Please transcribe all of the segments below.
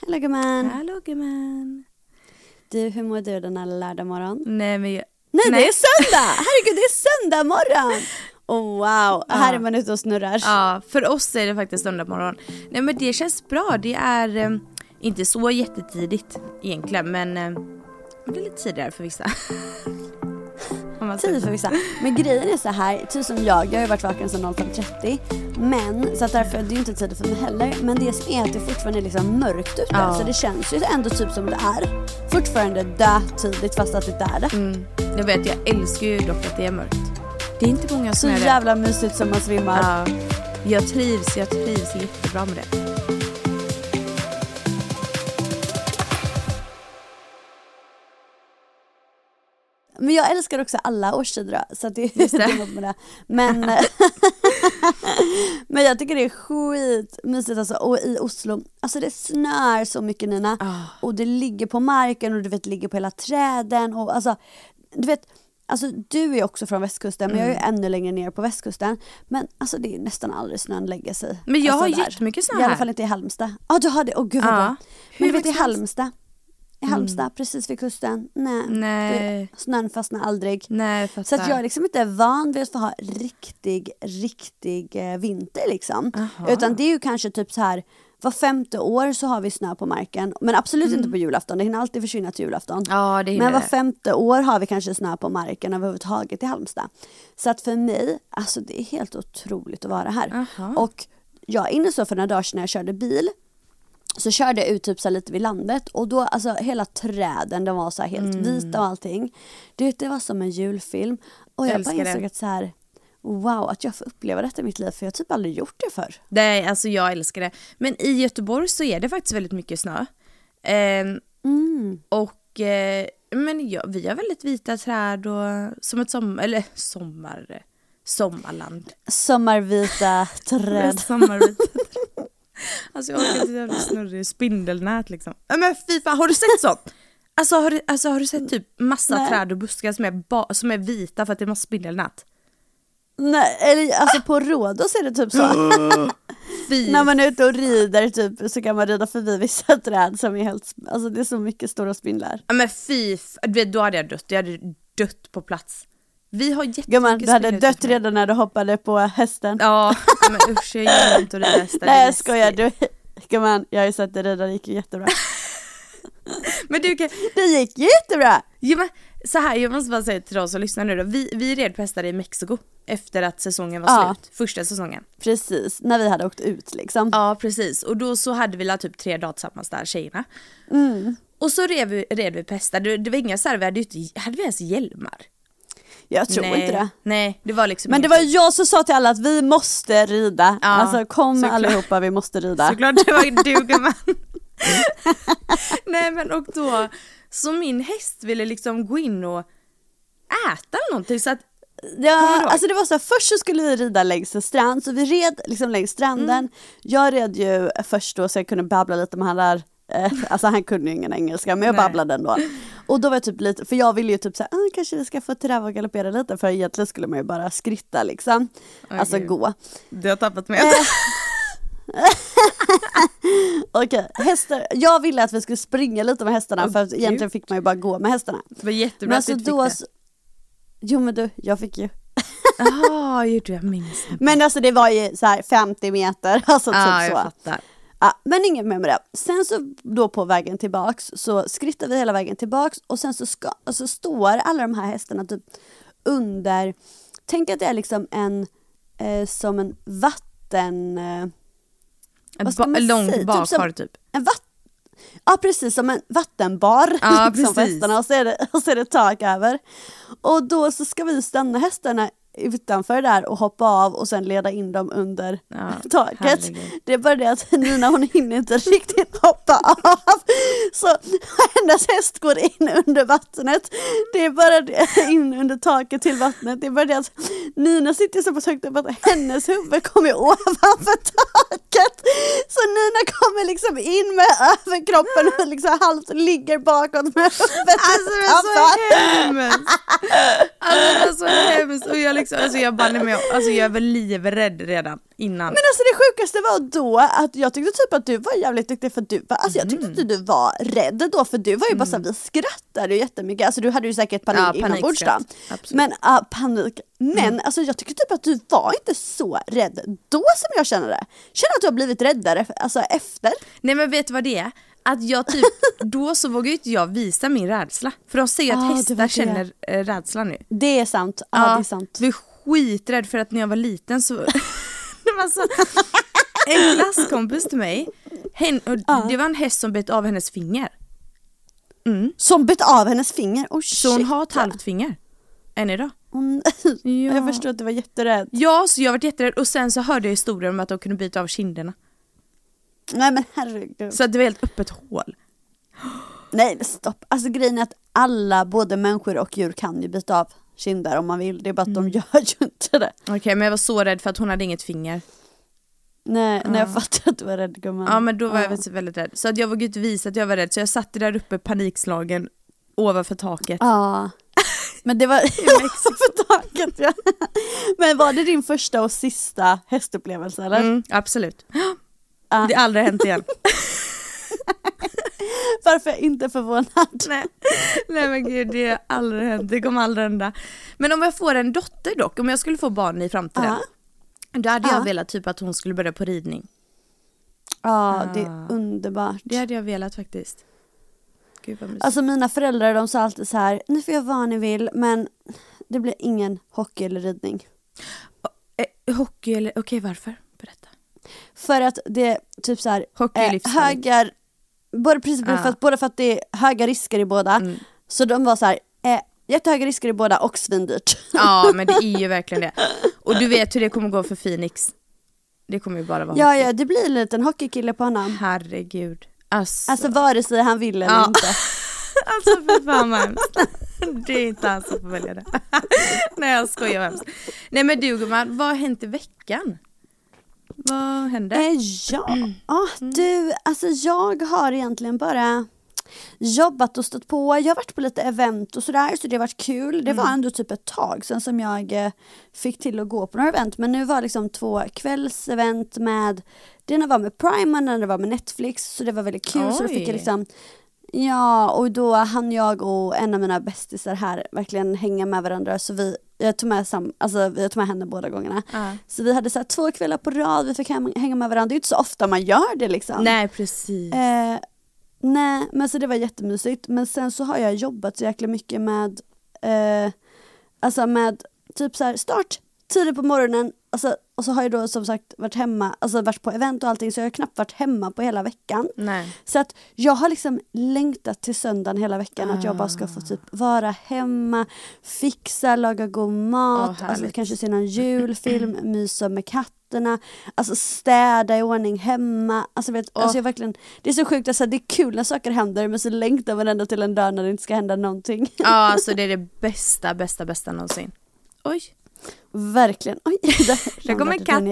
Hallå gumman! Hallå gumman. Du, hur mår du denna lördag morgon? Nej men jag... Nej, det är söndag! Herregud det är söndag morgon! Oh, wow, här är man ute och snurrar. Ja, för oss är det faktiskt söndag morgon. Nej men det känns bra. Det är eh, inte så jättetidigt egentligen men eh, det är lite tidigare för vissa. Tid så. för vissa. Men grejen är så här, typ som jag, jag har ju varit vaken sedan 05.30 Men, så att därför, det är ju inte tid för mig heller Men det som är att det fortfarande är liksom mörkt ute Ja. Så det känns ju ändå typ som det är Fortfarande dötidigt fast att det inte är det Mm. Jag vet, jag älskar ju dock att det är mörkt. Det är inte många Så som är det. jävla mysigt som man svimmar Ja, jag trivs, jag trivs jättebra med det. Men jag älskar också alla årstider så att det är Just det. det. något med det. Men, men jag tycker det är skitmysigt alltså. Och i Oslo, alltså det snör så mycket Nina. Ah. Och det ligger på marken och du vet ligger på hela träden och alltså, du vet Alltså du är också från västkusten men jag är ju Mm. ännu längre ner på västkusten. Men alltså det är nästan aldrig snön lägger sig. Men jag alltså, har där. jättemycket snö I alla här. fall inte i Halmstad. Ja du har det, åh gud vad Ja. bra. Hur Men du vet i. Halmstad, i Halmstad precis vid kusten, nej. Nej. Snön fastnar aldrig. Nej, Så att jag är liksom inte van vid att få ha riktig, riktig eh, vinter liksom. Aha. Utan det är ju kanske typ så här var femte år så har vi snö på marken. Men absolut inte på julafton, det hinner alltid försvinna till julafton. Mm. Ja, Men var femte år har vi kanske snö på marken överhuvudtaget i Halmstad. Så att för mig, alltså det är helt otroligt att vara här. Aha. Och jag inne så för några dagar sedan när jag körde bil så körde jag ut typ så lite vid landet och då alltså hela träden de var så här helt Mm. vita och allting. Du det var som en julfilm och jag Älskar bara det. insåg att så här wow att jag får uppleva detta i mitt liv för jag har typ aldrig gjort det förr. Nej, alltså jag älskar det. Men i Göteborg så är det faktiskt väldigt mycket snö. Ehm, Mm. och eh, men ja, vi har väldigt vita träd och som ett sommar, eller sommar, sommarland. Sommarvita träd. Sommarvita träd. Alltså jag orkar inte jävla snurrig spindelnät liksom. Men fy fan, har du sett sånt? Alltså har du, alltså, har du sett typ massa Nej. träd och buskar som är, som är vita för att det är massa spindelnät? Nej, eller alltså på Rhodos är det typ så. När man är ute och rider typ så kan man rida förbi vissa träd som är helt, alltså det är så mycket stora spindlar. Ja men fy, då hade jag dött, jag hade dött på plats. Vi har jättemycket Gumman du hade dött redan när du hoppade på hästen. Ja, men usch jag gillar inte att rida hästar. Nej jag skojar, du, gumman jag har ju sett dig rida, det gick ju jättebra. Men du kan, Det gick jättebra! jo, men, så här, jag måste bara säga till de som lyssnar nu då, vi, vi red på hästar i Mexiko efter att säsongen var Ja. slut, första säsongen. Precis, när vi hade åkt ut liksom. Ja precis, och då så hade vi la typ tre dagar tillsammans där tjejerna. Mm. Och så red vi, red vi på hästar, det, det var inga så här, vi hade ju inte, hade vi ens hjälmar? Jag tror Nej. inte det. Nej, det var liksom Men det var jag som sa till alla att vi måste rida. Ja, alltså kom såklart. allihopa, vi måste rida. Såklart det var du gumman. Nej men och då, så min häst ville liksom gå in och äta någonting så att Ja, alltså det var så här, först så skulle vi rida längs en strand, så vi red liksom längs stranden. Mm. Jag red ju först då så jag kunde babbla lite med han där, alltså han kunde ju ingen engelska men jag babblade ändå. Och då var jag typ lite, för jag ville ju typ såhär, ah, kanske vi ska få träva och galoppera lite för egentligen skulle man ju bara skritta liksom. alltså gud. gå. Du har tappat mig. Eh. Okej, hästar, jag ville att vi skulle springa lite med hästarna Åh, för att egentligen fick man ju bara gå med hästarna. Det var jättebra Men att alltså du inte då, fick det. jo men du, jag fick ju. Jaha, gjorde du? Jag minns. Men alltså det var ju så här 50 meter, alltså typ jag så. fattar. Ja, men inget mer med det. Sen så då på vägen tillbaks så skrittar vi hela vägen tillbaks och sen så ska, alltså står alla de här hästarna typ under, tänk att det är liksom en, eh, som en vatten, eh, En Vad ska man lång säga? Typ bakhar som- typ. en vatten, ja precis som en vattenbar Ja, liksom, hästarna och så, är det, och så är det tak över. Och då så ska vi stanna hästarna utanför där och hoppa av och sen leda in dem under Ja, taket. herregud. Det är bara det att Nina hon hinner inte riktigt hoppa av. Så hennes häst går in under vattnet. Det är bara det, in under taket till vattnet. Det är bara det att Nina sitter så pass högt upp att hennes huvud kommer ovanför taket. Så Nina kommer liksom in med överkroppen och liksom halvt ligger bakåt med huvudet Alltså det var så hemskt! Alltså det var så hemskt och jag liksom, alltså jag banne mig, alltså jag var livrädd redan innan. Men alltså det sjukaste var då att jag tyckte typ att du var jävligt duktig för du var, alltså jag tyckte inte du var rädd då för du var ju bara såhär, vi skrattade ju jättemycket, alltså du hade ju säkert panik Ja, inombords då. Men ja, panik. Men alltså jag tycker typ att du var inte så rädd då som jag känner det. Känner att du har blivit räddare alltså efter. Nej men vet du vad det är? Att jag typ, då så vågar ju inte jag visa min rädsla. För de säger Ah, att var hästar känner eh, rädsla nu. Det är sant, ja, det är sant. Jag är skiträdd för att när jag var liten så, det var så en klasskompis till mig, hen, och det var en häst som bet av hennes finger. Som bet av hennes finger, oh shit. Så hon har ett halvt finger. Än idag. Hon, Ja. Jag förstår att du var jätterädd. Ja, så jag var jätterädd och sen så hörde jag historier om att de kunde byta av kinderna. Nej men herregud. Så att det var helt öppet hål. Nej men stopp, alltså grejen är att alla, både människor och djur kan ju byta av kinder om man vill, det är bara att de Mm. gör ju inte det. Okej men jag var så rädd för att hon hade inget finger. Nej, när jag fattar att du var rädd gumman. Ja men då var Ja. jag väldigt, väldigt rädd. Så att jag vågade inte visa att jag var rädd så jag satt där uppe panikslagen ovanför taket. Ja. Men det var för taket ja. Men var det din första och sista hästupplevelse eller? Mm, absolut. Ja. Det har aldrig hänt igen. Varför jag inte förvånad? Nej. Nej men gud det har aldrig hänt, det kommer aldrig hända. Men om jag får en dotter dock, om jag skulle få barn i framtiden. Då hade jag Ja. velat typ att hon skulle börja på ridning. Ja, det är underbart. Det hade jag velat faktiskt. Gud. Alltså mina föräldrar de sa alltid så här, ni får göra vad ni vill men det blir ingen hockey eller ridning. Eh, hockey eller, okej varför? För att det är typ så här, Hockey är livsfarligt. höga, både, precis, Ja. för att, både för att det är höga risker i båda, Mm. så de var så här, eh, jättehöga risker i båda och svindyrt. Ja men det är ju verkligen det. Och du vet hur det kommer gå för Phoenix. Det kommer ju bara vara ja, hockey. ja, det blir en liten hockeykille på honom. Herregud. Alltså, Alltså vare sig han vill eller Ja. inte. alltså för fan vad hemskt. Det är inte han som får välja det. Nej jag skojar hemskt. Nej men du gumman, vad har hänt i veckan? Vad hände? Eh, ja, ah, du, alltså jag har egentligen bara jobbat och stått på. Jag har varit på lite event och sådär så det har varit kul. Det var ändå typ ett tag sedan som jag eh, fick till att gå på några event. Men nu var liksom två kvällsevent med det ena var med Prime och det andra var med Netflix så det var väldigt kul. Så då fick jag liksom Ja och då hann jag och en av mina bästisar här verkligen hänga med varandra. Så vi jag tog med, sam, alltså, jag tog med henne båda gångerna. Ja. Så vi hade så här, två kvällar på rad, vi fick hem, hänga med varandra. Det är ju inte så ofta man gör det liksom. Nej precis. Eh, nej, men så det var jättemysigt. Men sen så har jag jobbat så jäkla mycket med, eh, alltså med typ så här start tidigt på morgonen, alltså, och så har jag då som sagt varit hemma, alltså varit på event och allting så jag har knappt varit hemma på hela veckan. Nej. Så att jag har liksom längtat till söndagen hela veckan att jag bara ska få typ vara hemma, fixa, laga god mat, Åh, alltså kanske se någon julfilm, mysa med katterna, alltså städa i ordning hemma. Alltså, vet, alltså jag verkligen, det är så sjukt, alltså, det är kul när saker händer men så längtar man ändå till en dag när det inte ska hända någonting. Ja alltså det är det bästa, bästa, bästa någonsin. Oj. Verkligen. Oj, där, Där kom en katt.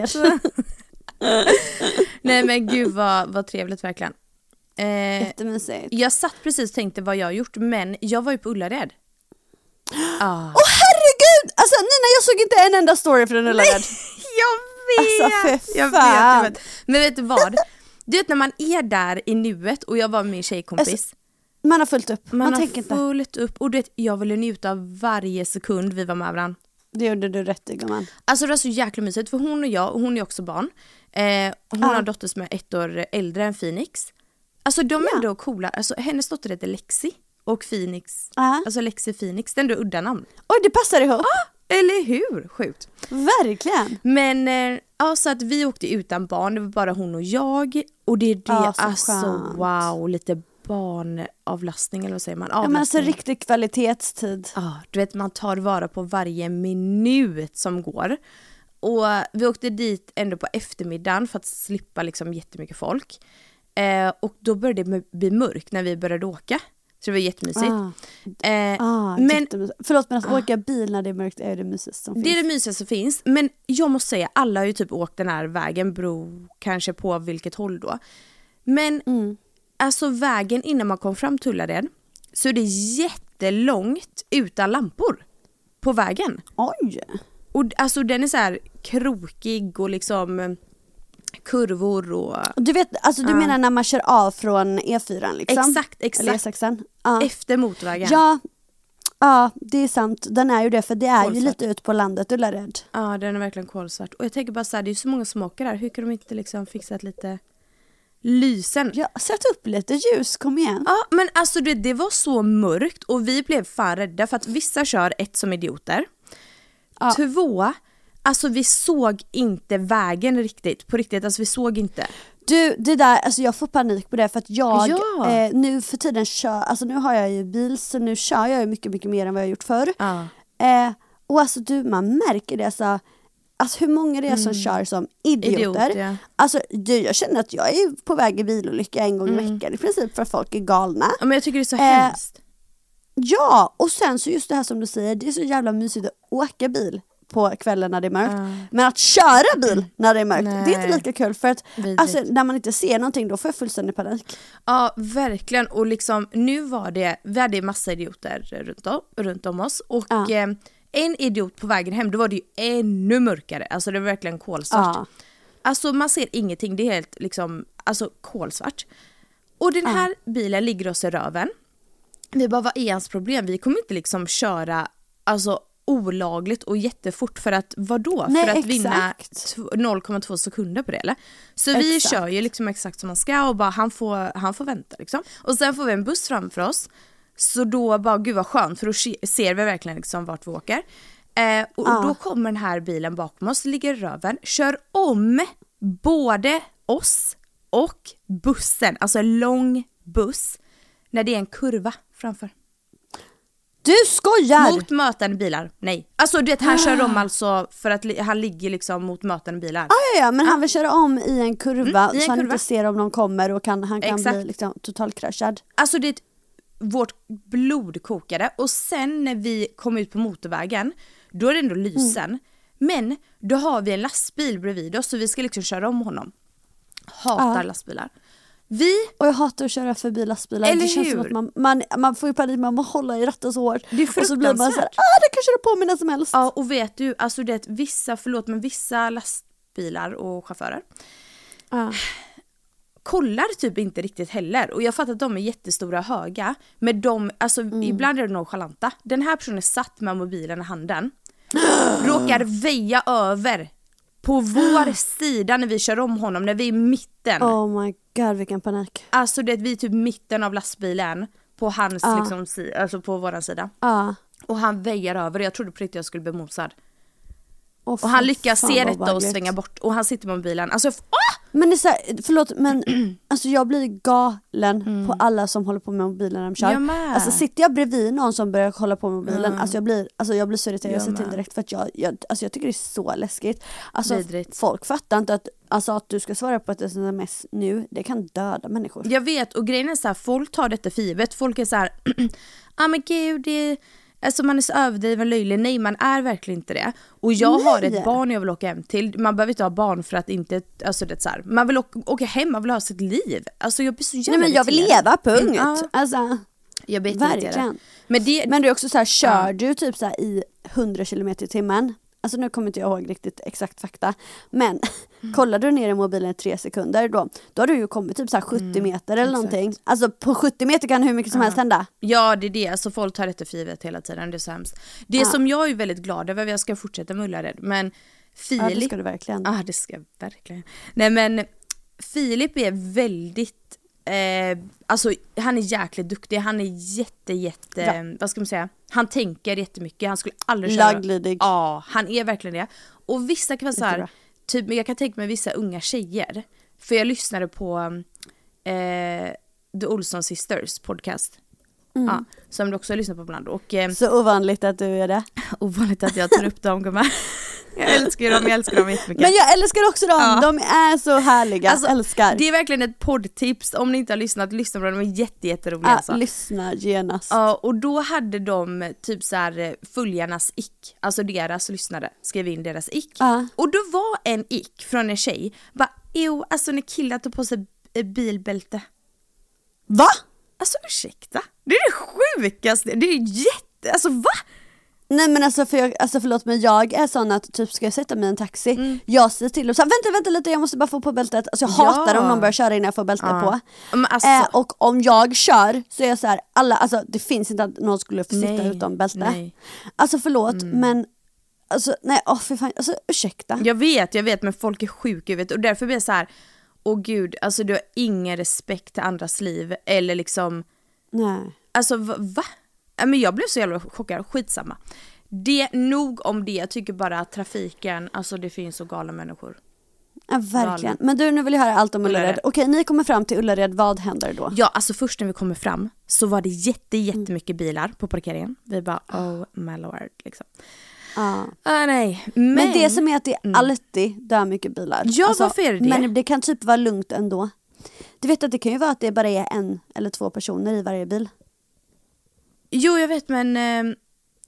Nej men gud vad, vad trevligt verkligen. Eh, Jättemysigt. jag satt precis och tänkte vad jag har gjort men jag var ju på Ullared. Ah. Åh herregud! Alltså Nina jag såg inte en enda story från Ullared. Jag vet! Alltså, jag vet, jag vet. Men vet du vad? Du vet när man är där i nuet och jag var med min tjejkompis. Alltså, Man har fullt upp, man, man har tänker inte. fullt upp och du vet, jag ville njuta av varje sekund vi var med varandra. Det gjorde du rätt i gumman. Alltså det var så jäkla mysigt för hon och jag, och hon är också barn. Eh, hon Ja. har en dotter som är ett år äldre än Phoenix. Alltså de är Ja. ändå coola, alltså hennes dotter heter Lexi och Phoenix, Ja. alltså Lexi Phoenix, det är ändå udda namn. Oj det passar ihop. Eller hur? Sjukt. Verkligen. Men eh, ja, så att vi åkte utan barn, det var bara hon och jag. Och det är det, så alltså skönt. wow, lite barnavlastning eller vad säger man? Ja, men alltså riktig kvalitetstid. Ja, du vet man tar vara på varje minut som går. Och vi åkte dit ändå på eftermiddagen för att slippa liksom jättemycket folk. Eh, och då började det bli mörkt när vi började åka. Så det var jättemysigt. Ah. Eh, Ah, men jättemysigt. Förlåt men att åka bil när det är mörkt är det mysigaste som det är finns. det mysigaste som finns. Men jag måste säga, alla har ju typ åkt den här vägen, beror kanske på vilket håll då. Men Mm. Alltså vägen innan man kom fram till Ullared så är det jättelångt utan lampor på vägen. Oj! Och alltså den är så här krokig och liksom eh, kurvor och... Du vet, alltså du Ja. menar när man kör av från E4 liksom? Exakt, Eller exakt. E6? Ja. Efter motorvägen. ja. Ja, det är sant. Den är ju det för det är ju Kolsvart. lite ut på landet Ullared. Ja, den är verkligen kolsvart. Och jag tänker bara så här, det är ju så många som åker här. Hur kan de inte liksom fixa ett lite lysen? Ja, sätt upp lite ljus, kom igen. Ja men alltså det, det var så mörkt och vi blev fan rädda för att vissa kör ett som idioter. Ja. Två, alltså vi såg inte vägen riktigt, på riktigt, alltså vi såg inte. Du, det där, alltså jag får panik på det för att jag Ja. eh, nu för tiden kör, alltså nu har jag ju bil så nu kör jag ju mycket, mycket mer än vad jag gjort förr. Ja. Eh, och alltså du, man märker det alltså, alltså hur många det är som kör som idioter. Mm. Idiot, ja. Alltså du, jag känner att jag är på väg i bilolycka en gång i Mm. veckan i princip för att folk är galna. ja men jag tycker det är så Eh, hemskt. Ja, och sen så just det här som du säger, det är så jävla mysigt att åka bil på kvällen när det är mörkt. Men att köra bil när det är mörkt, det är inte Nej. lika kul för att alltså, när man inte ser någonting då får jag fullständig panik. Ja verkligen och liksom nu var det, vi hade massa idioter runt om, runt om oss och Ja. eh, en idiot på vägen hem då var det ju ännu mörkare, alltså det var verkligen kolsvart. Ja. Alltså man ser ingenting, det är helt liksom, alltså kolsvart. Och den här bilen ligger oss i röven. Vi bara, vad är hans problem? Vi kommer inte liksom köra alltså olagligt och jättefort för att vadå? Nej, för att vinna exakt. t- 0,2 sekunder på det eller? Så vi Exakt. kör ju liksom exakt som man ska och bara han får, han får vänta liksom. Och sen får vi en buss framför oss. Så då bara gud vad skönt för då se- ser vi verkligen liksom vart vi åker. Eh, och Ja. då kommer den här bilen bakom oss, ligger röven, kör om både oss och bussen, alltså en lång buss, när det är en kurva framför. Du skojar! Mot mötande bilar, nej. Alltså du vet han kör om alltså för att li- han ligger liksom mot mötande bilar. Ja, ja, ja, men han vill köra om i en kurva Mm, i en så han kurva. inte ser om någon kommer och kan, han kan Exakt. bli liksom totalkraschad. Alltså det, vårt blod kokade och sen när vi kom ut på motorvägen, då är det ändå lysen. Men då har vi en lastbil bredvid oss så vi ska liksom köra om honom. Hatar Ja. lastbilar. Vi, Och jag hatar att köra förbi lastbilar. Eller det känns som hur? att man, man, man får ju panik, man måste hålla i ratten så hårt. Det är och så blir man såhär, ah det kan köra på mig när som helst. ja och vet du, alltså det vissa, förlåt men vissa lastbilar och chaufförer Ja. Kollar typ inte riktigt heller. Och jag fattar att de är jättestora och höga. Men de, alltså Mm. ibland är de nonchalanta. Den här personen satt med mobilen i handen. råkar väja över på vår sida när vi kör om honom, när vi är i mitten. Oh my god vilken panik. Alltså det, vi är typ mitten av lastbilen på hans Ja. liksom, si, alltså på våran sida. Ja. Och han väjar över och jag trodde på riktigt jag skulle bli mosad. Oh, Och han lyckas se detta och svänga bort och han sitter med mobilen. Alltså, åh! Men det är så här, förlåt men alltså jag blir galen på alla som håller på med mobilen när de kör. Mm. Jag med. Alltså sitter jag bredvid någon som börjar hålla på med mobilen, alltså jag blir, alltså jag blir så irriterad, jag Jag säger till direkt för att jag, jag, alltså jag tycker det är så läskigt. Alltså Vidrigt. folk fattar inte att, alltså att du ska svara på ett sms nu, det kan döda människor. Jag vet och grejen är så här, folk tar detta för givet. Folk är så här, ah men gud det, Alltså man är så överdriven löjlig, nej man är verkligen inte det. Och jag har Nej. ett barn jag vill åka hem till, man behöver inte ha barn för att inte, alltså det så här, man vill åka, åka hem, man vill ha sitt liv. Alltså jag blir så jävla Nej men jag vill leva, punkt. Ja. Alltså, Jag blir verkligen. Men det, Men det är också så här, kör Ja. du typ så i 100 km i timmen, alltså nu kommer inte jag ihåg riktigt exakt fakta, men Mm. kollar du ner i mobilen i tre sekunder då, då har du ju kommit typ så här 70 Mm, meter eller någonting. Alltså på 70 meter kan hur mycket som helst hända. Ja det är det, alltså folk tar detta för givet hela tiden, det är så hemskt. Det som jag är väldigt glad över, jag ska fortsätta med Ullared, men Filip... Ja det ska du verkligen. Ja det ska jag verkligen. Nej men Filip är väldigt, eh, alltså han är jäkligt duktig, han är jätte jätte, Ja. vad ska man säga, han tänker jättemycket, han skulle aldrig köra. Laglydig. Ja, han är verkligen det. Och vissa kan vara så här, Jättebra. typ, jag kan tänka mig vissa unga tjejer, för jag lyssnade på eh, The Olson Sisters podcast. Ja, som du också har lyssnat på ibland. Och eh, Så ovanligt att du är det. ovanligt att jag tar upp dem gumman. Jag älskar dem, jag älskar dem jättemycket. Men jag älskar också dem, Ja. de är så härliga, Alltså, älskar. Det är verkligen ett poddtips, om ni inte har lyssnat, lyssna på dem, de är jätte, jätteroliga Ja, alltså. lyssna genast. Ja, och då hade de typ så här eh, följarnas ick, alltså deras lyssnare skrev in deras ick. Ja. Och då var en ick från en tjej, bara jo, alltså när killar tar på sig eh, bilbälte. Va? Alltså ursäkta, det är det sjukaste, det är jätte, alltså va? Nej men alltså, för jag, alltså förlåt men jag är sån att typ ska jag sätta mig i en taxi, Mm. jag säger till dem såhär vänta vänta lite jag måste bara få på bältet. Alltså jag Ja. hatar om någon börjar köra innan jag får bältet Ja. på. Alltså- eh, och om jag kör så är jag så här, alla, alltså det finns inte att någon skulle få sitta Nej, utan bälte. nej. Alltså förlåt men, alltså nej åh för fan, alltså ursäkta. Jag vet, jag vet men folk är sjuka i huvudet och därför blir jag så här. åh gud, alltså du har ingen respekt till andras liv eller liksom, Nej. alltså va? Men jag blev så jävla chockad, skitsamma. Det, nog om det, jag tycker bara att trafiken, alltså det finns så galna människor. Ja, verkligen. Men du nu vill jag höra allt om Ullared. Ullared. Okej ni kommer fram till Ullared, vad händer då? Ja, alltså först när vi kommer fram så var det jätte, Mm. jättemycket bilar på parkeringen. Vi bara oh my lord liksom. Ja. Ah, nej, men, Men det som är att det alltid dör mycket bilar. Alltså, Ja, varför är det det? Men det kan typ vara lugnt ändå. Du vet att det kan ju vara att det bara är en eller två personer i varje bil. Jo jag vet men, eh,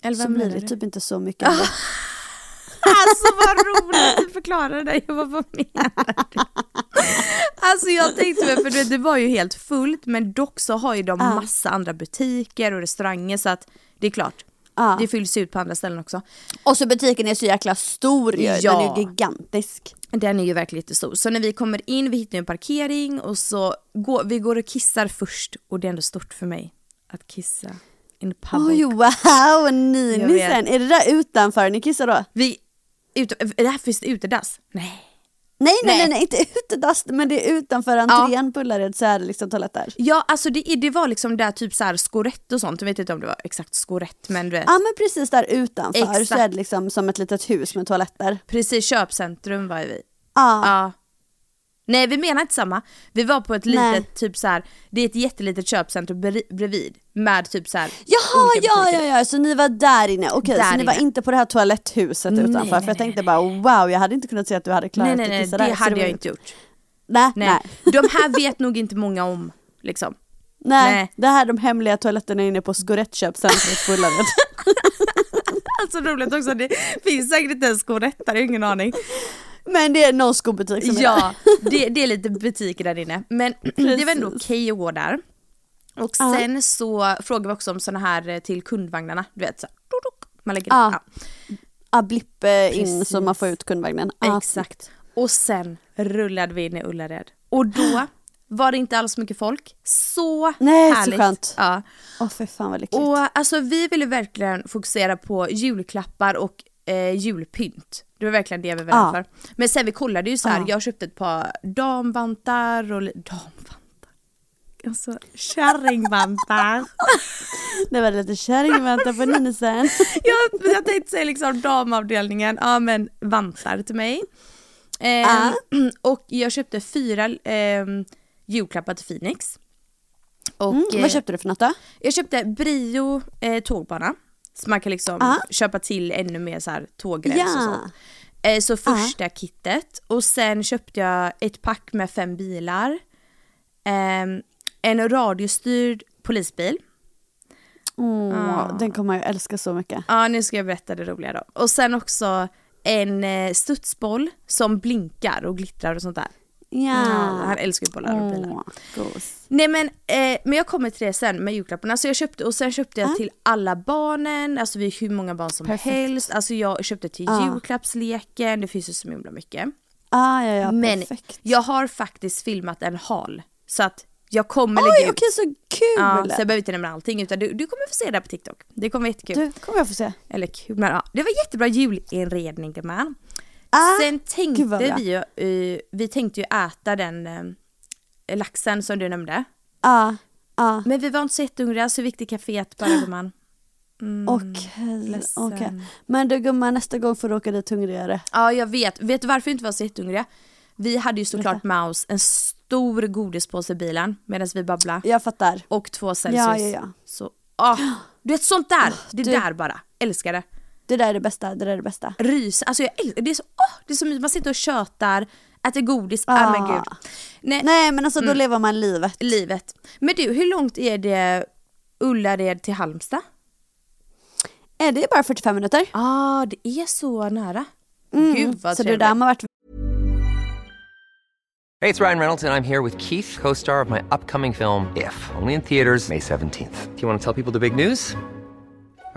eller Så blir det du? typ inte så mycket. Alltså vad roligt att du förklarade det. Jag bara, vad menar du? Alltså jag tänkte väl, för du vet, det var ju helt fullt men dock så har ju de Ja. massa andra butiker och restauranger så att det är klart. Ja. Det fylls ut på andra ställen också. Och så butiken är så jäkla stor ju. Ja. Den är ju gigantisk. Den är ju verkligen jättestor. Så när vi kommer in, vi hittar en parkering och så går vi går och kissar först och det är ändå stort för mig att kissa in public. Oj wow, ninisen. Är det där utanför ni kissar då? Vi, ute, är det här finns det utedass? Nej. Nej nej Nej. nej, inte utedass men det är utanför entrén på Ullared så är det liksom toaletter. Ja alltså det, det var liksom där typ så här skorett och sånt, jag vet inte om det var exakt skorett men du vet. Ja men precis där utanför så Exakt. är det liksom som ett litet hus med toaletter. Precis, köpcentrum var vi. Ja. Ja. Nej vi menar inte samma. Vi var på ett Nej. litet, typ så här, det är ett jättelitet köpcentrum bredvid- med typ så här Jaha, ja, ja, ja, så ni var där inne, okej Där så ni var inne. inte på det här toaletthuset Nej, utanför nej, för jag nej, tänkte nej. bara wow, jag hade inte kunnat se att du hade klarat Nej nej att nej, kissa det där. Så hade var jag inte gjort. Nej, Nej. nej. De här vet nog inte många om liksom. Nej, Nej. det här är de hemliga toaletterna inne på Skorettköpcentret på Ullared. Alltså roligt också, det finns säkert inte ens skorett där, jag har ingen aning. Men det är någon skobutik som är Ja, det, det är lite butiker där inne. Men det var ändå Precis. okej att gå där. Och Ja. sen så frågade vi också om såna här eh, till kundvagnarna, du vet så här, duduk, man lägger Ja. ja. Ja, blipp eh, in Precis. så man får ut kundvagnen. Ja. Exakt. Och sen rullade vi in i Ullared. Och då var det inte alls mycket folk. Så Nej, så härligt. skönt. Ja. Åh för fan vad lyckligt. Och alltså vi ville verkligen fokusera på julklappar och eh, julpynt. Det var verkligen det vi var Ja. där för. Men sen vi kollade ju så här, Ja. jag köpte ett par damvantar och damvantar. Alltså kärringvantar. Det var lite kärringväntan på Ninisen. jag, jag tänkte säga liksom damavdelningen, ja men vantar till mig. Eh, Ja. Och jag köpte fyra eh, julklappar till Phoenix. Och, Mm, eh, vad köpte du för något då? Jag köpte Brio eh, tågbana. Så man kan liksom Ja. köpa till ännu mer så här tågräls och Ja. sånt. Eh, så första kittet och sen köpte jag ett pack med fem bilar. ehm, en radiostyrd polisbil. Åh, Den kommer jag älska så mycket. Ja, nu ska jag berätta det roliga då. Och sen också en eh, studsboll som blinkar och glittrar och sånt där. Ja. Han älskar ju bollar och bilar. Åh, gos. Nej men, eh, men jag kommer till det sen med julklapparna. Så jag köpte, och sen köpte jag till alla barnen, alltså vi är hur många barn som Perfekt. helst. Alltså jag köpte till julklappsleken, det finns ju så himla mycket. Ah, ja, ja, men perfekt. jag har faktiskt filmat en hal. Så att jag kommer Oj, lägga okej ut. så kul! Ja, så jag behöver inte nämna allting utan du, du kommer få se det på TikTok. Det kommer vara jättekul. Du, kommer jag få se. Eller kul, men ja, det var jättebra julinredning man. Ah, Sen tänkte vi ju, eh, vi tänkte ju äta den eh, laxen som du nämnde. Ja, ja. Men vi var inte så jättehungriga så vi gick till kaféet bara gumman. Mm, Okej, ledsen. okej. Men du gumman, nästa gång får du åka dit hungrigare. Ja jag vet, vet du varför vi inte var så jättehungriga? Vi hade ju såklart med oss en stor godispåse i bilen medan vi babblade. Jag fattar. Och två Celsius. Ja, ja, ja. Så, ah, du vet sånt där, det du- där bara. Älskar det. Det där är det bästa, det där är det bästa. Rys, alltså jag älskar det. Är så, åh, det är så mysigt, man sitter och tjötar, äter godis, ah. Ah. men gud. Nej, Nej men alltså då Mm. lever man livet. livet. Men du, hur långt är det Ullared till Halmstad? Är det är bara 45 minuter? ah, det är så nära. Mm. Gud vad Så det är trevligt. där man varit Hey, it's Ryan Reynolds, and I'm here with Keith, co star of my upcoming film, If, only in theaters, May 17th. Do you want to tell people the big news?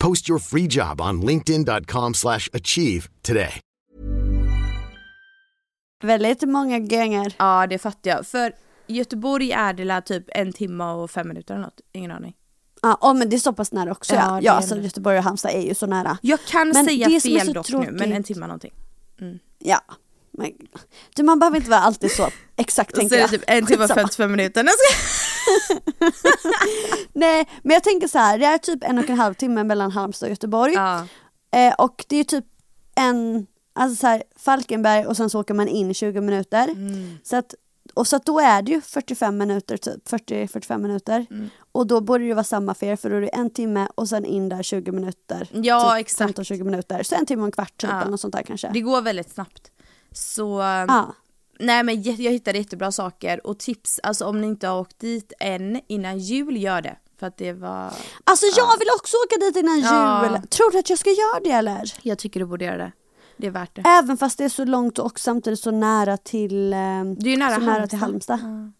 Post your free job on slash achieve today. väldigt många gånger. Ja, det fattar jag. För Göteborg är det typ en timme och fem minuter eller något. Ingen aning. Ja, oh, men det är så pass nära också. Ja, Ja, ja alltså. Göteborg och Halmstad är ju så nära. Jag kan Men säga det som är fel dock nu, men en timme någonting. Ja. Men, du, man behöver inte vara alltid så exakt Och så tänker är det jag. typ en timme och Skitsamma. 55 minuter. Jag Nej men jag tänker så här, det är typ en och en halv timme mellan Halmstad och Göteborg. Ja. Eh, och det är typ en, alltså så här, Falkenberg och sen så åker man in 20 minuter. Mm. Så att, och så att då är det ju 45 minuter typ, 40-45 minuter. Mm. Och då borde det vara samma för er för då är det en timme och sen in där 20 minuter. Ja, typ exakt. 15-20 minuter, så en timme och en kvart typ Ja. eller något sånt där kanske. Det går väldigt snabbt. Så Ja. nej men jag hittade jättebra saker och tips, alltså om ni inte har åkt dit än innan jul, gör det. För att det var, Alltså jag vill också åka dit innan Ja. jul. Tror du att jag ska göra det eller? jag tycker du borde göra det. Det är värt det. Även fast det är så långt och samtidigt så nära till, eh, Det är nära så nära till Halmstad. Halmstad.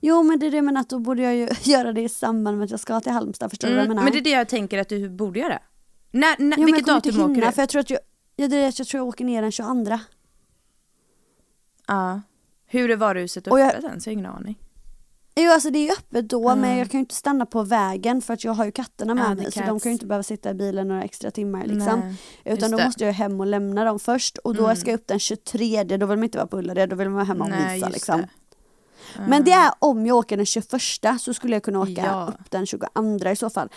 Jo men det är det men att då borde jag ju göra det i samband med att jag ska till Halmstad, förstår du vad jag Mm, menar? men det är det jag tänker att du borde göra. När, när, jo, vilket jag datum åker du? för jag tror att jag, ja, det är att jag tror jag åker ner den 22. Ja. Hur är varuhuset Och jag- öppet än? Så jag har ingen aning. Jo alltså det är ju öppet då men jag kan ju inte stanna på vägen för att jag har ju katterna med Ja, the mig så de cats. kan ju inte behöva sitta i bilen några extra timmar liksom. Nej, Utan just då det. Mm. måste jag hem och lämna dem först och då ska jag upp den 23, då vill man inte vara på Ullared, då vill man vara hemma och mysa just liksom. det. Men det är om jag åker den 21 så skulle jag kunna åka Ja. upp den 22 i så fall.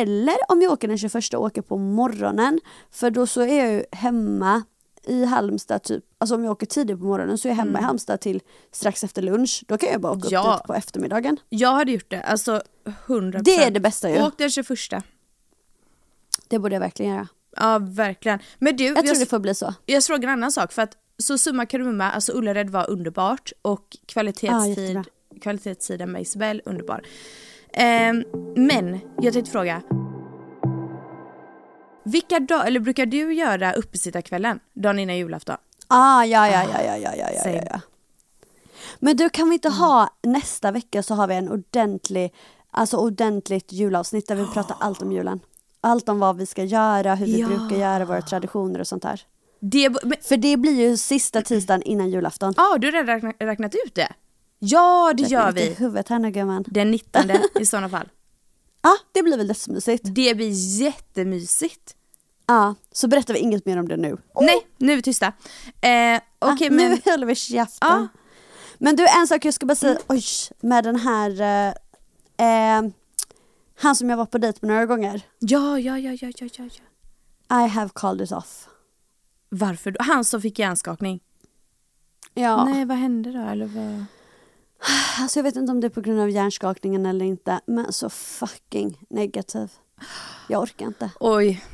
Eller om jag åker den 21 och åker på morgonen för då så är jag ju hemma i Halmstad typ, alltså om jag åker tidigt på morgonen så är jag hemma i Halmstad till strax efter lunch. Då kan jag bara åka Mm. Ja. upp dit på eftermiddagen. Jag hade gjort det, alltså 100%. Det är det bästa ju. Åk den 21. Det borde jag verkligen göra. Ja verkligen. Men du, Jag tror jag, det får bli så. jag såg en annan sak för att så summa kardemumma, alltså Ullared var underbart och kvalitetstid, jättebra. kvalitetstiden med Isabel underbar. Ehm, men jag tänkte fråga. Vilka dag, eller brukar du göra uppesittarkvällen dagen innan julafton? Ah, ja, ja, ja, ja, ja, ja, ja, Same. ja, ja. Men du kan vi inte ha nästa vecka så har vi en ordentlig, alltså ordentligt julavsnitt där vi pratar allt om julen. Allt om vad vi ska göra, hur vi Ja. brukar göra, våra traditioner och sånt där. Det, men, För det blir ju sista tisdagen innan julafton. ah, du har redan räknat, räknat ut det? Ja det gör Lite i vi. huvudet här nu gumman. Den 19 i sådana fall. Ja, det blir väl dödsmysigt. Det blir jättemysigt. Ja, så berättar vi inget mer om det nu. Nej, nu är vi tysta. Eh, Okej ah, men... Nu håller vi käften. Ja. Men du en sak jag ska bara säga, oj, med den här, eh, eh, han som jag var på dejt med några gånger. Ja, ja, ja, ja, ja, ja. ja. I have called it off. Varför då? Han som fick hjärnskakning? Ja, Nej vad hände då? Eller vad? Alltså jag vet inte om det är på grund av hjärnskakningen eller inte, men så fucking negativ. Jag orkar inte. Oj.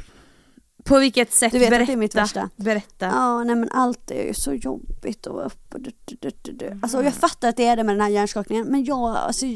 På vilket sätt? Du vet att Berätta. det är mitt värsta. Berätta. Ja, nej men allt är ju så jobbigt och upp och du, du, du, du, du. Alltså jag fattar att det är det med den här hjärnskakningen men jag, alltså,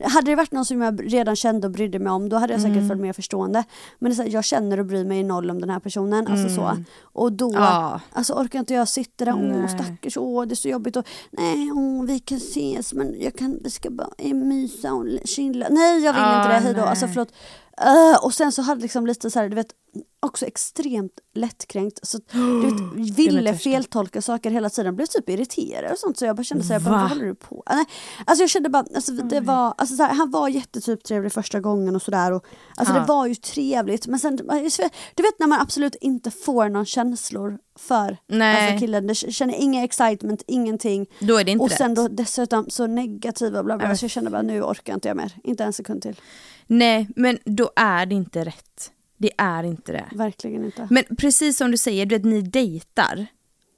hade det varit någon som jag redan kände och brydde mig om då hade jag säkert Mm. varit mer förstående. Men det är så här, jag känner och bryr mig noll om den här personen, alltså så. Och då, Mm. Ja. alltså orkar inte jag sitta där, åh stackars, åh det är så jobbigt och nej, åh vi kan ses men jag kan, vi ska bara eh, mysa och chilla. Nej jag vill Ja, inte det, hejdå. nej. Alltså förlåt. Eh, och sen så hade liksom lite så här, du vet, också extremt lättkränkt. Så, du vet, ville feltolka saker hela tiden, blev typ irriterad och sånt så jag bara kände så här, Va? vad håller du på? Nej, alltså jag kände bara, alltså, det var, alltså, så här, han var jättetyp trevlig första gången och sådär. Alltså Ja. det var ju trevligt men sen, du vet när man absolut inte får någon känslor för Nej. alltså, killen, det känner inga excitement, ingenting. Då är det inte och sen då dessutom så negativa bla bla, så jag kände bara nu orkar inte jag mer, inte en sekund till. Nej men då är det inte rätt. Det är inte det. Verkligen inte. Men precis som du säger, du vet ni dejtar.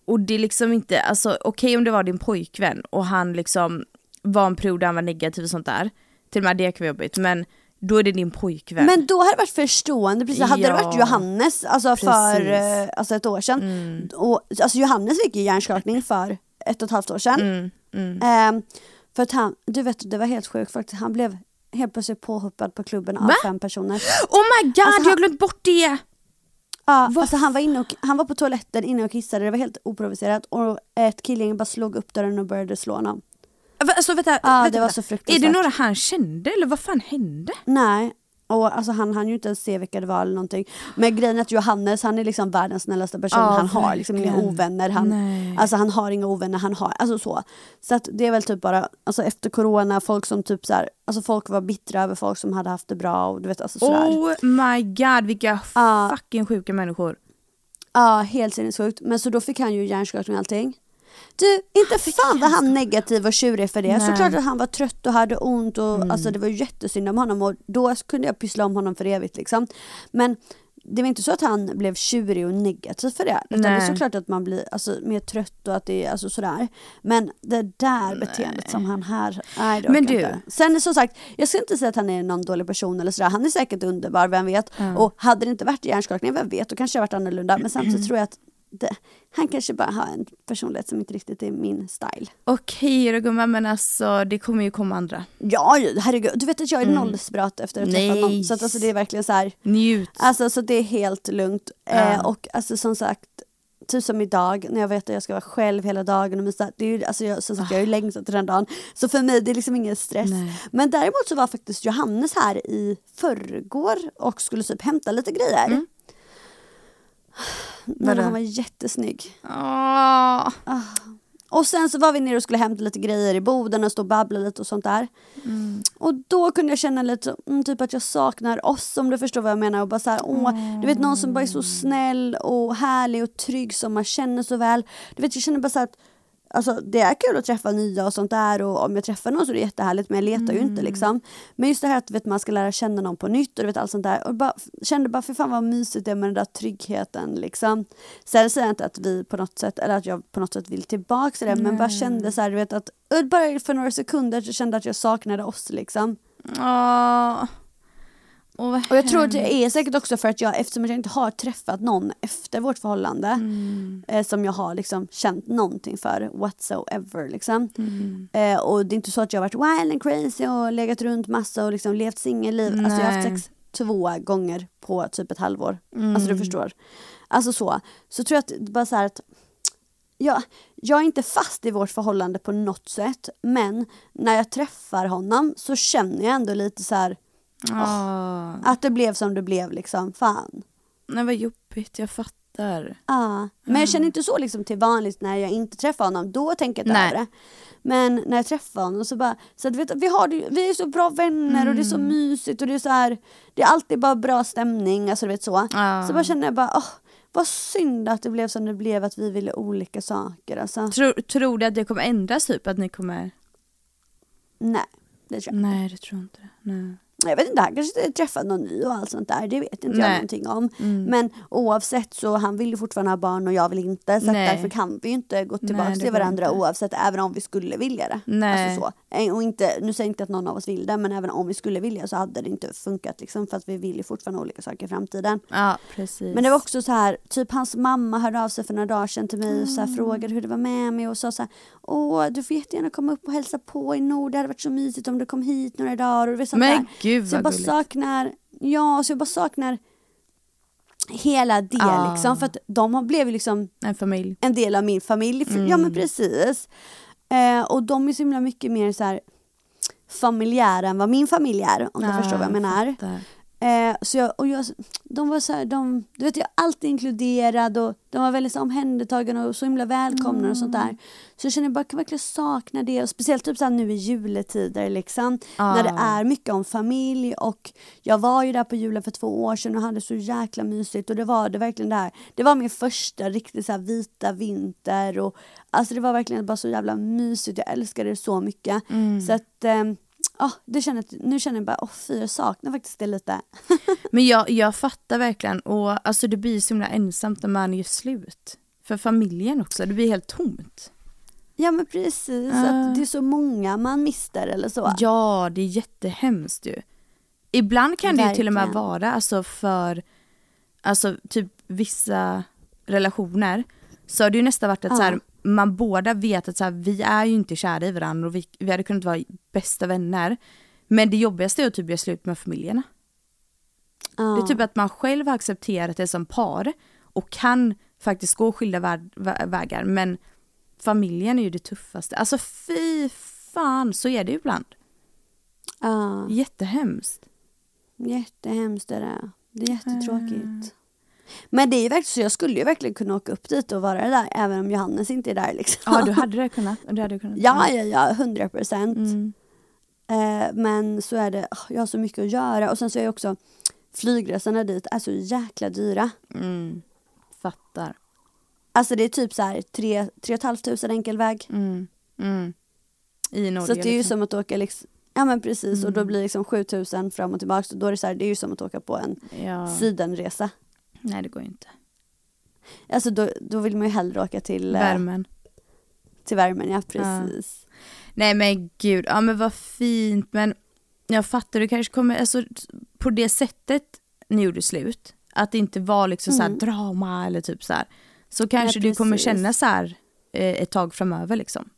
Och det är liksom inte, alltså okej om det var din pojkvän och han liksom var en period där han var negativ och sånt där. Till och med det kan vara jobbigt men då är det din pojkvän. Men då hade det varit förstående, precis. hade det Ja. varit Johannes alltså för Precis. eh, alltså ett år sedan, och, alltså Johannes fick ju hjärnskakning för ett och ett halvt år sedan. Mm, mm. Ehm, för att han, du vet det var helt sjukt faktiskt, han blev helt plötsligt påhoppad på klubben av Va? fem personer. Oh my god, Alltså, jag har glömt bort det! Ja, alltså han, var inne och, han var på toaletten inne och kissade, det var helt oprovocerat och ett killgäng bara slog upp dörren och började slå honom. Alltså vänta, Ja, vänta, det var så Är fruktansvärt. det några han kände eller vad fan hände? Nej, och alltså han hann ju inte ens se vilka det var eller någonting. Men grejen är att Johannes han är liksom världens snällaste person, Ja, han har liksom inga ovänner. Han, Nej. alltså han har inga ovänner, han har, alltså så. Så att det är väl typ bara, alltså efter corona, folk som typ så här, alltså folk var bittra över folk som hade haft det bra och du vet alltså sådär. Oh my god vilka fucking sjuka människor. Ja, helt sinnessjukt. Men så då fick han ju hjärnskakning och allting. Du, inte fan var han negativ och tjurig för det. Nej. Mm. Såklart att han var trött och hade ont och alltså det var jättesynd om honom och då kunde jag pyssla om honom för evigt liksom. Men det var inte så att han blev tjurig och negativ för det. Utan det är Nej. såklart att man blir alltså, mer trött och att det är alltså, sådär. Men det där beteendet som han här, nej Men du- inte. Sen som sagt, jag ska inte säga att han är någon dålig person eller sådär. Han är säkert underbar, vem vet. Och hade det inte varit hjärnskakning, vem vet, då kanske det varit annorlunda. Men samtidigt tror jag att det, han kanske bara har en personlighet som inte riktigt är min style. Okej då gumman men alltså det kommer ju komma andra. Ja, herregud. Du vet att jag är noll desperat efter att ha träffat någon. Så att alltså, det är verkligen så här. Njut. Alltså så det är helt lugnt. Ja. Eh, och alltså som sagt, typ som idag när jag vet att jag ska vara själv hela dagen och mysa. Det är ju, alltså jag, som sagt, jag har ju längtat till den dagen. Så för mig det är liksom ingen stress. Nej. Men däremot så var faktiskt Johannes här i förrgår och skulle typ hämta lite grejer. Mm. Men han var jättesnygg. Åh. Och sen så var vi nere och skulle hämta lite grejer i boden och stå och babbla lite och sånt där. Mm. Och då kunde jag känna lite mm, typ att jag saknar oss om du förstår vad jag menar. Och bara så här, åh, du vet någon som bara är så snäll och härlig och trygg som man känner så väl. Du vet jag känner bara så här att Alltså det är kul att träffa nya och sånt där och om jag träffar någon så är det jättehärligt men jag letar ju Mm. inte liksom. Men just det här att vet, man ska lära känna någon på nytt och du vet allt sånt där. Och bara, kände bara för fan vad mysigt det är med den där tryggheten liksom. Sen säger jag inte att vi på något sätt, eller att jag på något sätt vill tillbaka till det men bara kände så här, du vet att bara för några sekunder så kände jag att jag saknade oss liksom. Åh. Vad Och jag tror att det är säkert också för att jag, eftersom jag inte har träffat någon efter vårt förhållande Mm. eh, som jag har liksom känt någonting för whatsoever liksom. Mm. Eh, och det är inte så att jag har varit wild and crazy och legat runt massa och liksom levt singelliv. Alltså jag har haft sex två gånger på typ ett halvår. Mm. Alltså du förstår. Alltså så. Så tror jag att bara så här att jag, jag är inte fast i vårt förhållande på något sätt men när jag träffar honom så känner jag ändå lite så här Åh. att det blev som det blev liksom. Fan. Nej vad jobbigt, jag fattar. Ja, men jag känner inte så liksom till vanligt när jag inte träffar honom. Då tänker jag inte över det. Men när jag träffar honom så bara, så att, vet, vi, har, vi är så bra vänner och det är så Mm. mysigt och det är så här, det är alltid bara bra stämning, alltså du vet så. Ja. Så bara känner jag bara, åh, vad synd att det blev som det blev, att vi ville olika saker alltså. Tror, tror du att det kommer ändras typ? Att ni kommer... Nej, det tror jag Nej, det tror jag inte. Nej. Jag vet inte, han kanske träffat någon ny och allt sånt där. Det vet inte jag Nej. Mm. någonting om. Men oavsett så han vill ju fortfarande ha barn och jag vill inte. Så därför kan vi ju inte gå tillbaka Nej, till varandra oavsett. Även om vi skulle vilja det. Alltså så. Eh, Och inte, nu säger jag inte att någon av oss vill det. Men även om vi skulle vilja så hade det inte funkat. Liksom, för att vi vill ju fortfarande olika saker i framtiden. Ja, precis. Men det var också så här, typ hans mamma hörde av sig för några dagar sedan till mig och så här, Mm. frågade hur det var med mig och sa så här, åh du får jättegärna komma upp och hälsa på i Nord, det hade varit så mysigt om du kom hit några dagar och sånt Men där. gud, så jag vad bara gulligt. saknar, ja så jag bara saknar hela det Ah. liksom för att de blev liksom En familj. en del av min familj, För- ja Mm. men precis. Eh, och de är så himla mycket mer så här familjära än vad min familj är om du Ja, förstår vad jag menar. Eh, så jag, och jag, de var så här, de, du vet jag är alltid inkluderad och de var väldigt så omhändertagande och så himla välkomna och sånt Mm. där. Så jag känner bara, jag kan verkligen sakna det och speciellt typ så nu i juletider liksom. Ja. När det är mycket om familj och jag var ju där på julen för två år sedan och hade så jäkla mysigt och det var det verkligen där. Det var min första riktigt så vita vinter och alltså det var verkligen bara så jävla mysigt. Jag älskade det så mycket. Så att det känner, nu känner jag bara, åh fy jag saknar faktiskt det lite. Men jag, jag fattar verkligen och alltså det blir så himla ensamt när man gör slut. För familjen också, det blir helt tomt. Ja men precis, Ah. att det är så många man mister eller så. Ja, det är jättehemskt ju. Ibland kan det ju till och med Verkligen. vara alltså för alltså typ vissa relationer så har det ju nästan varit att Ja. så här, man båda vet att så här, vi är ju inte kära i varandra och vi, vi hade kunnat vara bästa vänner. Men det jobbigaste är att typ göra slut med familjerna. Ja. Det är typ att man själv har accepterat det som par och kan faktiskt gå skilda vä- vägar men familjen är ju det tuffaste. Alltså fy fan, så är det ju ibland. ja, Jättehemskt. jättehemskt är det. Det är jättetråkigt. Men det är ju verkligen så, jag skulle ju verkligen kunna åka upp dit och vara där även om Johannes inte är där liksom. Ja, du hade det kunnat. Du hade kunnat. Ja, ja, ja, hundra procent. Mm. Eh, men så är det, åh, jag har så mycket att göra och sen så är jag också flygresorna dit är så jäkla dyra. Mm. Fattar. Alltså det är typ så här tre, tre och ett halvt tusen enkel väg. Mm. Mm. I Norge Så det är ju liksom. som att åka liksom, ja men precis och då Mm. blir det liksom 7000 fram och tillbaka. Så då är det så här, det är ju som att åka på en Ja. sidenresa. Nej, det går ju inte. Alltså då, då vill man ju hellre åka till, eh, Värmen. till värmen, ja precis. Nej men gud, ja men vad fint men jag fattar, du kanske kommer, alltså på det sättet ni gjorde slut, att det inte var liksom så här Mm. drama eller typ så här, så kanske Nej, du kommer känna så här eh, ett tag framöver liksom.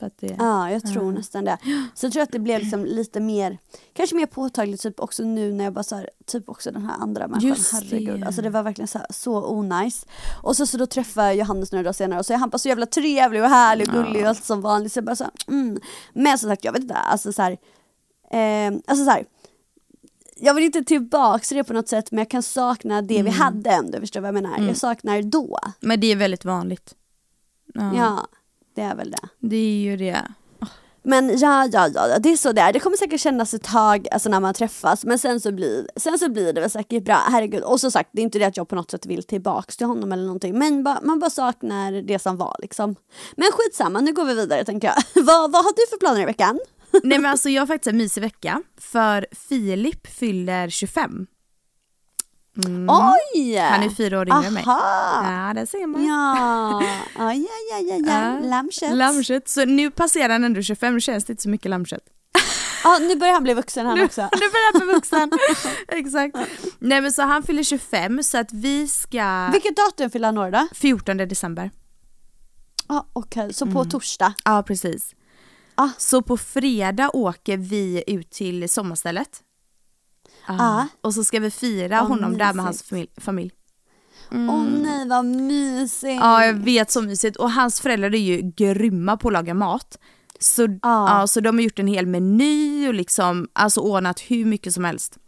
För det, Ja, jag tror Ja. nästan det. Så jag tror att det blev liksom lite mer, kanske mer påtagligt typ också nu när jag bara så här, typ också den här andra människan, Just herregud. det. Alltså det var verkligen så, här, så onajs. Och så, så då träffade jag Johannes några dagar senare och så är han bara så jävla trevlig och härlig och gullig och allt som vanligt. Så jag bara så här, mm. Men som sagt, jag vet inte, alltså så här, eh, alltså så här, jag vill inte tillbaka till det på något sätt men jag kan sakna det vi hade ändå, förstår du vad jag menar? Mm. Jag saknar då. Men det är väldigt vanligt. Ja, Ja, det är väl det. Det är ju det. Men ja, ja, ja, det är så det är. Det kommer säkert kännas ett tag alltså, när man träffas men sen så, blir, sen så blir det väl säkert bra, herregud. Och som sagt, det är inte det att jag på något sätt vill tillbaks till honom eller någonting men ba, man bara saknar det som var liksom. Men skitsamma, nu går vi vidare tänker jag. vad, vad har du för planer i veckan? Nej men alltså jag har faktiskt en mysig vecka, för Filip fyller 25. Mm. Oj! Han är fyra år yngre än mig. Ja, det ser man. Ja, ja, ja, ja, ja, ja. Ja. lammkött. Lammkött. Så nu passerar han ändå 25, nu känns det inte så mycket lammkött. Ja, nu börjar han bli vuxen han Nu, också. nu börjar han bli vuxen. Exakt. Nej men så han fyller 25 så att vi ska... Vilket datum fyller han år då? 14 december. Ah, Okej, så på torsdag. Ja precis. Ah. Så på fredag åker vi ut till sommarstället. Ah. Och så ska vi fira Vad honom där med hans mysigt. familj. familj. Åh nej vad mysigt. Ja jag vet så mysigt och hans föräldrar är ju grymma på att laga mat. Så, Ja. ja, så de har gjort en hel meny och liksom alltså ordnat hur mycket som helst.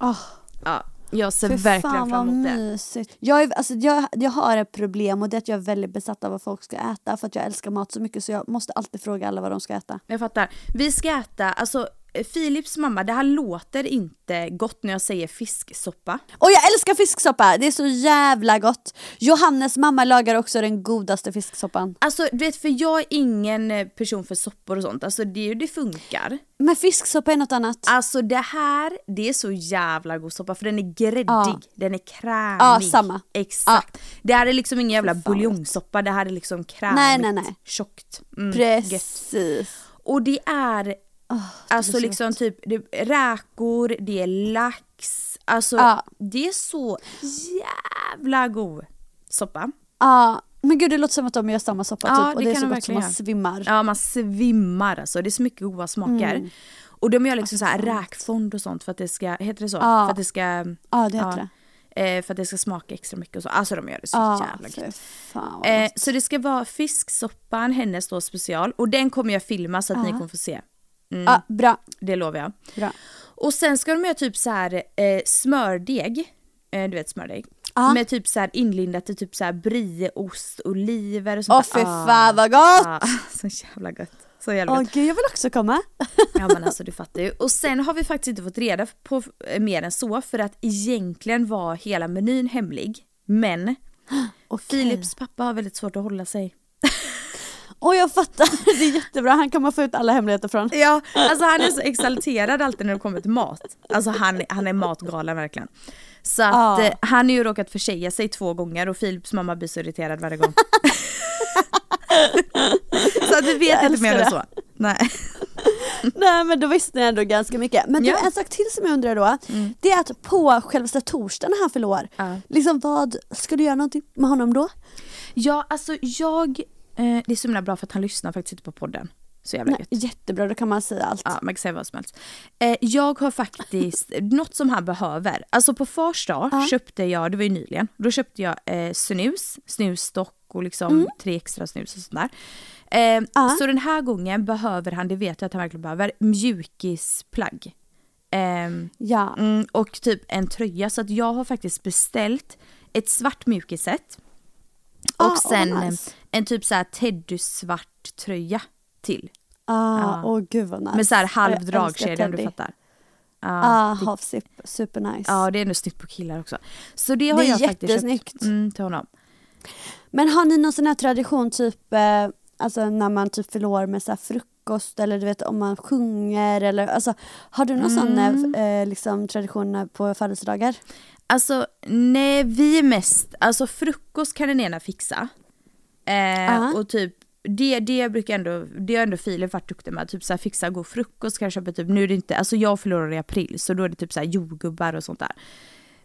Åh, Ja. Jag ser Fy verkligen fan fram emot det. mysigt. Jag, är, alltså, jag, jag har ett problem och det är att jag är väldigt besatt av vad folk ska äta för att jag älskar mat så mycket så jag måste alltid fråga alla vad de ska äta. Jag fattar. Vi ska äta, alltså Philips mamma, det här låter inte gott när jag säger fisksoppa. Och jag älskar fisksoppa, det är så jävla gott. Johannes mamma lagar också den godaste fisksoppan. Alltså du vet, för jag är ingen eh, person för soppor och sånt, alltså det, det funkar. Men fisksoppa är något annat. Alltså det här, det är så jävla god soppa för den är greddig, Ja. den är krämig. Ja, samma. Exakt. Det här är liksom ingen jävla buljongsoppa, det här är liksom krämigt, Nej, nej, nej. tjockt. Mm, gött. Precis. Och det är alltså blir så liksom typ det, räkor, det är lax, alltså Ja. det är så jävla god soppa. Ja, men gud det låter som att de gör samma soppa Ja, typ och det det är så gott som man svimmar. Ja man svimmar alltså, det är så mycket goda smaker. Och de gör liksom så här räkfond och sånt för att det ska, heter det så? För att det ska, Ja, det heter eh, för att det ska smaka extra mycket och så. Alltså de gör det så Ja, jävla gött. vad Eh, gott. så det ska vara fisksoppan, hennes då special. Och den kommer jag filma så att ni kommer få se. Ja, bra, Det lovar jag. bra. Och sen ska de göra typ så här eh, smördeg. Eh, du vet smördeg. Ja. Med typ så här inlindat i typ så här brieost, oliver och sånt Åh där. fy Ah, fan vad gott! ah, så jävla gött. Så jävla Åh gött. gud jag vill också komma. Ja men alltså du fattar ju. Och sen har vi faktiskt inte fått reda på eh, mer än så för att egentligen var hela menyn hemlig. Men Okej. Philips pappa har väldigt svårt att hålla sig. Och jag fattar, det är jättebra, han kommer få ut alla hemligheter från. Ja, alltså han är så exalterad alltid när det kommer till mat. Alltså han, han är matgalen verkligen. Så att Ja. eh, han har ju råkat försäga sig två gånger och Philips mamma blir så irriterad varje gång. så att vi vet Jag inte mer än så. Nej. Nej men då visste ni ändå ganska mycket. Men du, Ja. en sak till som jag undrar då, det är att på självaste torsdagen när han år, Ja. liksom vad, ska du göra någonting med honom då? Ja, alltså jag, eh, det är så himla bra för att han lyssnar faktiskt inte på podden. Så jävla Nej, gött. jättebra, då kan man säga allt. Ja, man kan säga vad som helst. Eh, jag har faktiskt, något som han behöver. Alltså på fars dag köpte jag, det var ju nyligen, då köpte jag eh, snus, snusstock och liksom tre extra snus och sånt där. Eh, Ja. Så den här gången behöver han, det vet jag att han verkligen behöver, mjukisplagg. Ehm, Ja. mm, och typ en tröja, så att jag har faktiskt beställt ett svart mjukisset. Och Ah, sen vad nice. En typ så här Teddy svart tröja till. Ah, Ja. Åh gud vad nice. Med så här halv dragkedja om du fattar. Ah, det- half zip, super nice. Ja det är ändå snyggt på killar också. Så det har Det är jag faktiskt jättesnyggt. köpt mm, till honom. Men har ni någon sån här tradition typ, eh, alltså när man typ fyller år med så här frukost eller du vet om man sjunger eller alltså har du någon sån Mm. eh, liksom tradition på födelsedagar? Alltså nej vi är mest, alltså frukost kan den ena fixa. Eh, Ja. Och typ det, det brukar ändå, det har ändå Filip varit duktig med, typ så här, fixa god frukost, kanske typ, nu är det inte, alltså jag förlorar i april så då är det typ så här jordgubbar och sånt där.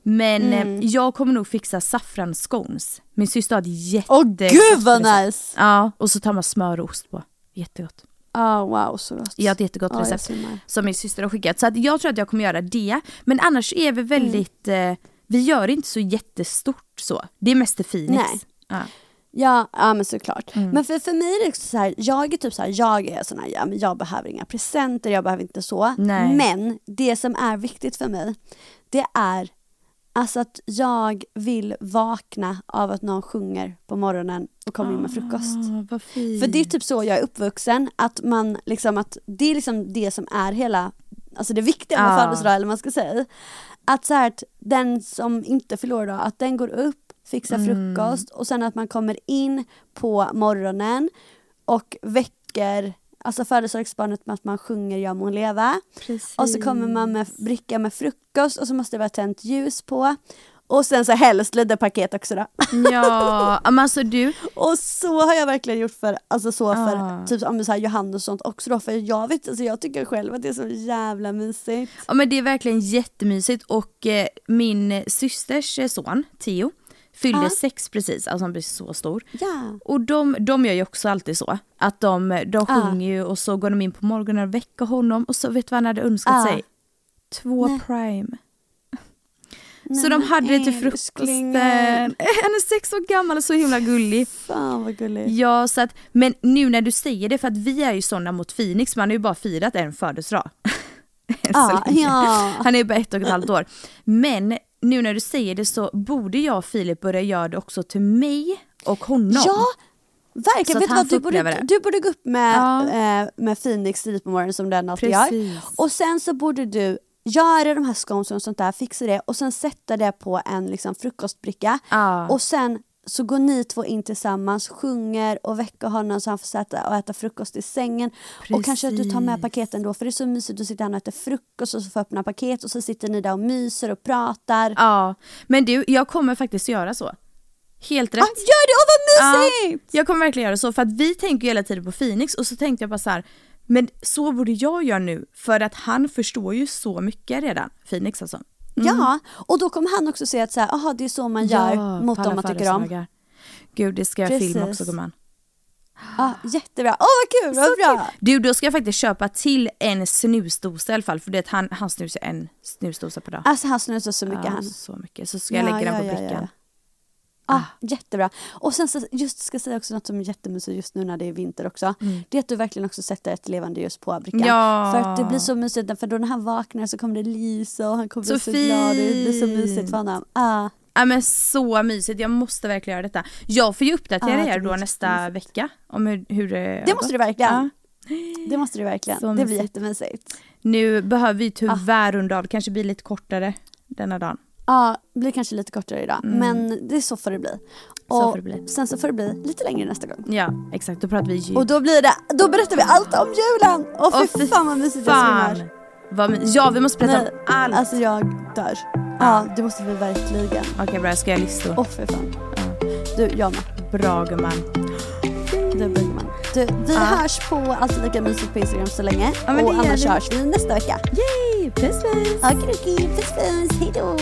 Men Mm. eh, jag kommer nog fixa saffransscones. Min syster har ett jätte... Åh gud vad nice! Ja, och så tar man smör och ost på. Jättegott. Ah, wow så gott. Jag har ett jättegott Ja, jag recept som min syster har skickat. Så att jag tror att jag kommer göra det. Men annars är vi väldigt, eh, vi gör inte så jättestort så. Det är mest till Phoenix. Nej. Ja. Ja, ja men såklart. Mm. Men för, för mig är det också så här, jag är typ så här, jag är sån här, ja, men jag behöver inga presenter, jag behöver inte så. Nej. Men det som är viktigt för mig, det är alltså att jag vill vakna av att någon sjunger på morgonen och kommer in med frukost. Ah. För det är typ så jag är uppvuxen, att man liksom att det är liksom det som är hela, alltså det viktiga med Ja. födelsedag eller vad man ska säga. Att så här, att den som inte förlorar då, att den går upp, fixar Mm. frukost och sen att man kommer in på morgonen och väcker Alltså födelsedagsbarnet med att man sjunger Ja må hon leva. Precis. Och så kommer man med bricka med frukost och så måste det vara tänt ljus på. Och sen så helst lite paket också då. Ja, men alltså du, Och så har jag verkligen gjort för, alltså så för Ah. typ om så här Johannes och sånt också då, för jag vet, alltså jag tycker själv att det är så jävla mysigt. ja men det är verkligen jättemysigt och eh, min systers eh, son, Theo, fyllde Ja. sex precis, alltså han blir så stor. Ja. Och de, de gör ju också alltid så, att de, de sjunger ju och så går de in på morgonen och väcker honom och så vet du vad han hade önskat sig? Två Nej. prime. Nej, så de hade det till frukosten. Han är sex år gammal och så himla gullig. Fan vad gulligt. Ja, så att, men nu när du säger det, för att vi är ju sådana mot Phoenix, man har ju bara firat en födelsedag. Länge. ja. Han är ju bara ett och ett halvt år. Men nu när du säger det så borde jag och Filip börja göra det också till mig och honom. Ja, verkligen. Vet du vad, du borde, du borde gå upp med, Ja. eh, med Phoenix tidigt på morgonen som den alltid gör. Och sen så borde du göra de här sconesen och sånt där, fixa det och sen sätta det på en liksom, frukostbricka. Ja. Och sen så går ni två in tillsammans, sjunger och väcker honom så han får sätta och äta frukost i sängen. Och kanske att du tar med Precis. paketen då för det är så mysigt, du sitter han och äter frukost och så får öppna paket och så sitter ni där och myser och pratar. Ja, men du, jag kommer faktiskt göra så. Helt rätt. Ah, gör det! Åh vad Ja, mysigt! jag kommer verkligen göra så för att vi tänker hela tiden på Phoenix och så tänkte jag bara så här, men så borde jag göra nu för att han förstår ju så mycket redan, Phoenix alltså. Ja, och då kommer han också se att så här, aha, det är så man gör mot på dem man tycker om. Gud, det ska jag filma Precis. också gumman. Ja, jättebra. Åh vad kul, vad bra! Du, då ska jag faktiskt köpa till en snusdosa i alla fall för det han, han snusar en snusdosa per dag. Alltså han snusar så mycket ja, han. Så mycket, så ska jag lägga den på brickan. Ah, jättebra. Och sen så, just ska jag säga också något som är jättemysigt just nu när det är vinter också. Det är att du verkligen också sätter ett levande ljus på brickan. Mm. Ja. För att det blir så mysigt, för då när han vaknar så kommer det lysa och han kommer Så bli så glad och det blir så mysigt för honom. Ah. Ja men så mysigt, jag måste verkligen göra detta. Jag får ju uppdatera Ja, det er blir då nästa jättemysigt. vecka om hur, hur det Det måste gått. du verkligen. Ja. Det måste du verkligen. Så det blir mysigt. jättemysigt. Nu behöver vi tyvärr Ah. runda av, kanske blir lite kortare denna dagen. Ja, det blir kanske lite kortare idag. Men det är så får det bli. Mm. Så Och får det bli. sen så får det bli lite längre nästa gång. Ja exakt, då pratar vi jul. Och då blir det, då berättar vi allt om julen! Och Åh, fy fan vad mysigt fan. svimmar. Vad my- ja vi måste berätta Nej, om allt. Alltså jag dör. Ja, det måste vi verkligen. Okej bra, jag ska göra listor. Åh fy fan. Du, jag med. Bra gumman. Du, Bugman. Du, vi hörs på Alltid Lika Mysigt på Instagram så länge. Men och det annars vi. hörs vi nästa vecka. Yay, puss puss. Okej, okej. Puss puss. Hejdå.